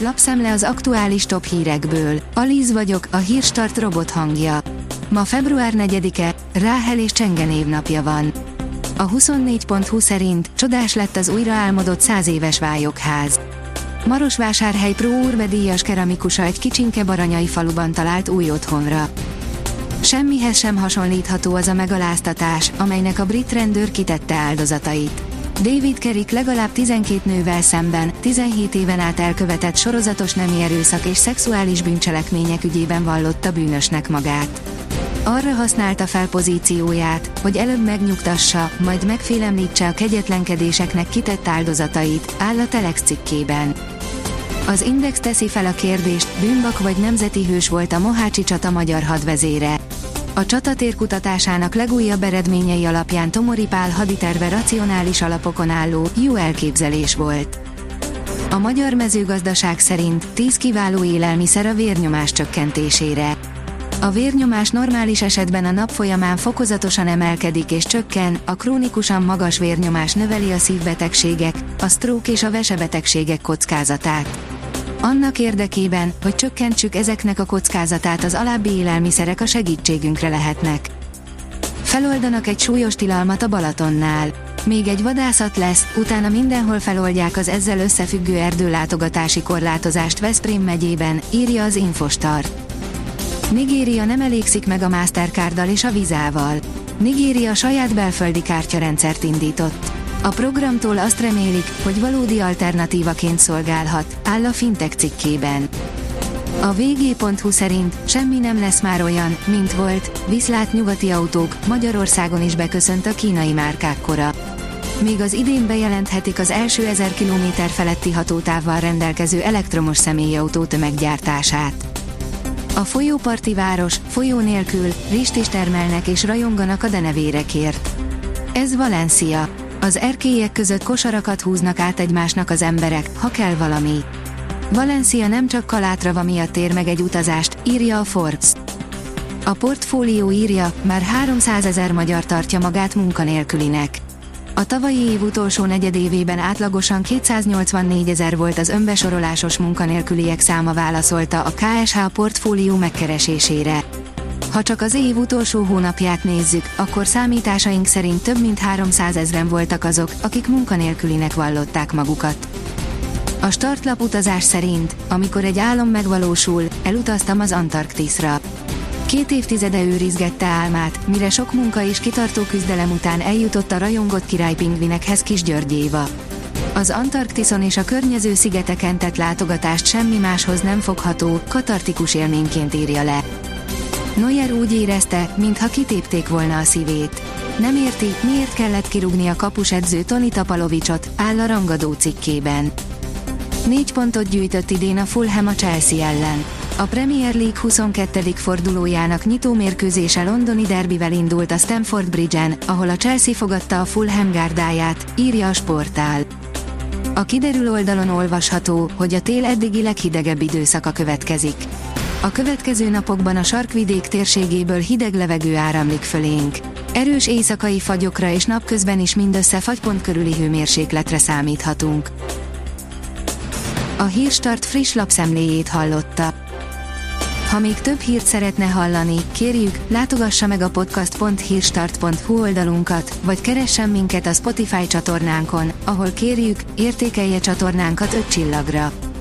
lapszemle az aktuális top hírekből. Alíz vagyok, a hírstart robot hangja. Ma február 4-e, Ráhel és Csenge névnapja van. A 24.20 szerint csodás lett az újra álmodott 100 éves vályokház. Marosvásárhely Pro Urbe díjas keramikusa egy kicsinke baranyai faluban talált új otthonra. Semmihez sem hasonlítható az a megaláztatás, amelynek a brit rendőr kitette áldozatait. David Kerik legalább 12 nővel szemben, 17 éven át elkövetett sorozatos nemi erőszak és szexuális bűncselekmények ügyében vallotta bűnösnek magát. Arra használta fel pozícióját, hogy előbb megnyugtassa, majd megfélemlítse a kegyetlenkedéseknek kitett áldozatait, áll a Telex cikkében. Az Index teszi fel a kérdést, bűnbak vagy nemzeti hős volt a Mohácsi csata magyar hadvezére. A csatatér kutatásának legújabb eredményei alapján Tomori Pál haditerve racionális alapokon álló, jó elképzelés volt. A magyar mezőgazdaság szerint 10 kiváló élelmiszer a vérnyomás csökkentésére. A vérnyomás normális esetben a nap folyamán fokozatosan emelkedik és csökken, a krónikusan magas vérnyomás növeli a szívbetegségek, a sztrók és a vesebetegségek kockázatát. Annak érdekében, hogy csökkentsük ezeknek a kockázatát az alábbi élelmiszerek a segítségünkre lehetnek. Feloldanak egy súlyos tilalmat a Balatonnál. Még egy vadászat lesz, utána mindenhol feloldják az ezzel összefüggő erdőlátogatási korlátozást Veszprém megyében, írja az Infostar. Nigéria nem elégszik meg a Mastercarddal és a vizával. Nigéria saját belföldi kártyarendszert indított. A programtól azt remélik, hogy valódi alternatívaként szolgálhat, áll a Fintech cikkében. A vg.hu szerint semmi nem lesz már olyan, mint volt, viszlát nyugati autók, Magyarországon is beköszönt a kínai márkák kora. Még az idén bejelenthetik az első 1000 km feletti hatótávval rendelkező elektromos személyautó tömeggyártását. A folyóparti város, folyó nélkül, rist is termelnek és rajonganak a denevérekért. Ez Valencia. Az erkélyek között kosarakat húznak át egymásnak az emberek, ha kell valami. Valencia nem csak kalátrava miatt ér meg egy utazást, írja a Forbes. A portfólió írja, már 300 ezer magyar tartja magát munkanélkülinek. A tavalyi év utolsó negyedévében átlagosan 284 ezer volt az önbesorolásos munkanélküliek száma válaszolta a KSH portfólió megkeresésére. Ha csak az év utolsó hónapját nézzük, akkor számításaink szerint több mint 300 ezren voltak azok, akik munkanélkülinek vallották magukat. A startlap utazás szerint, amikor egy álom megvalósul, elutaztam az Antarktiszra. Két évtizede őrizgette álmát, mire sok munka és kitartó küzdelem után eljutott a rajongott királypingvinekhez Kis Györgyéva. Az Antarktiszon és a környező szigeteken tett látogatást semmi máshoz nem fogható, katartikus élményként írja le. Neuer úgy érezte, mintha kitépték volna a szívét. Nem érti, miért kellett kirúgni a kapusedző Toni Tapalovicsot, áll a rangadó cikkében. Négy pontot gyűjtött idén a Fulham a Chelsea ellen. A Premier League 22. fordulójának nyitó mérkőzése londoni derbivel indult a Stamford Bridge-en, ahol a Chelsea fogadta a Fulham gárdáját, írja a sportál. A kiderül oldalon olvasható, hogy a tél eddigi leghidegebb időszaka következik. A következő napokban a sarkvidék térségéből hideg levegő áramlik fölénk. Erős éjszakai fagyokra és napközben is mindössze fagypont körüli hőmérsékletre számíthatunk. A Hírstart friss lapszemléjét hallotta. Ha még több hírt szeretne hallani, kérjük, látogassa meg a podcast.hírstart.hu oldalunkat, vagy keressen minket a Spotify csatornánkon, ahol kérjük, értékelje csatornánkat 5 csillagra.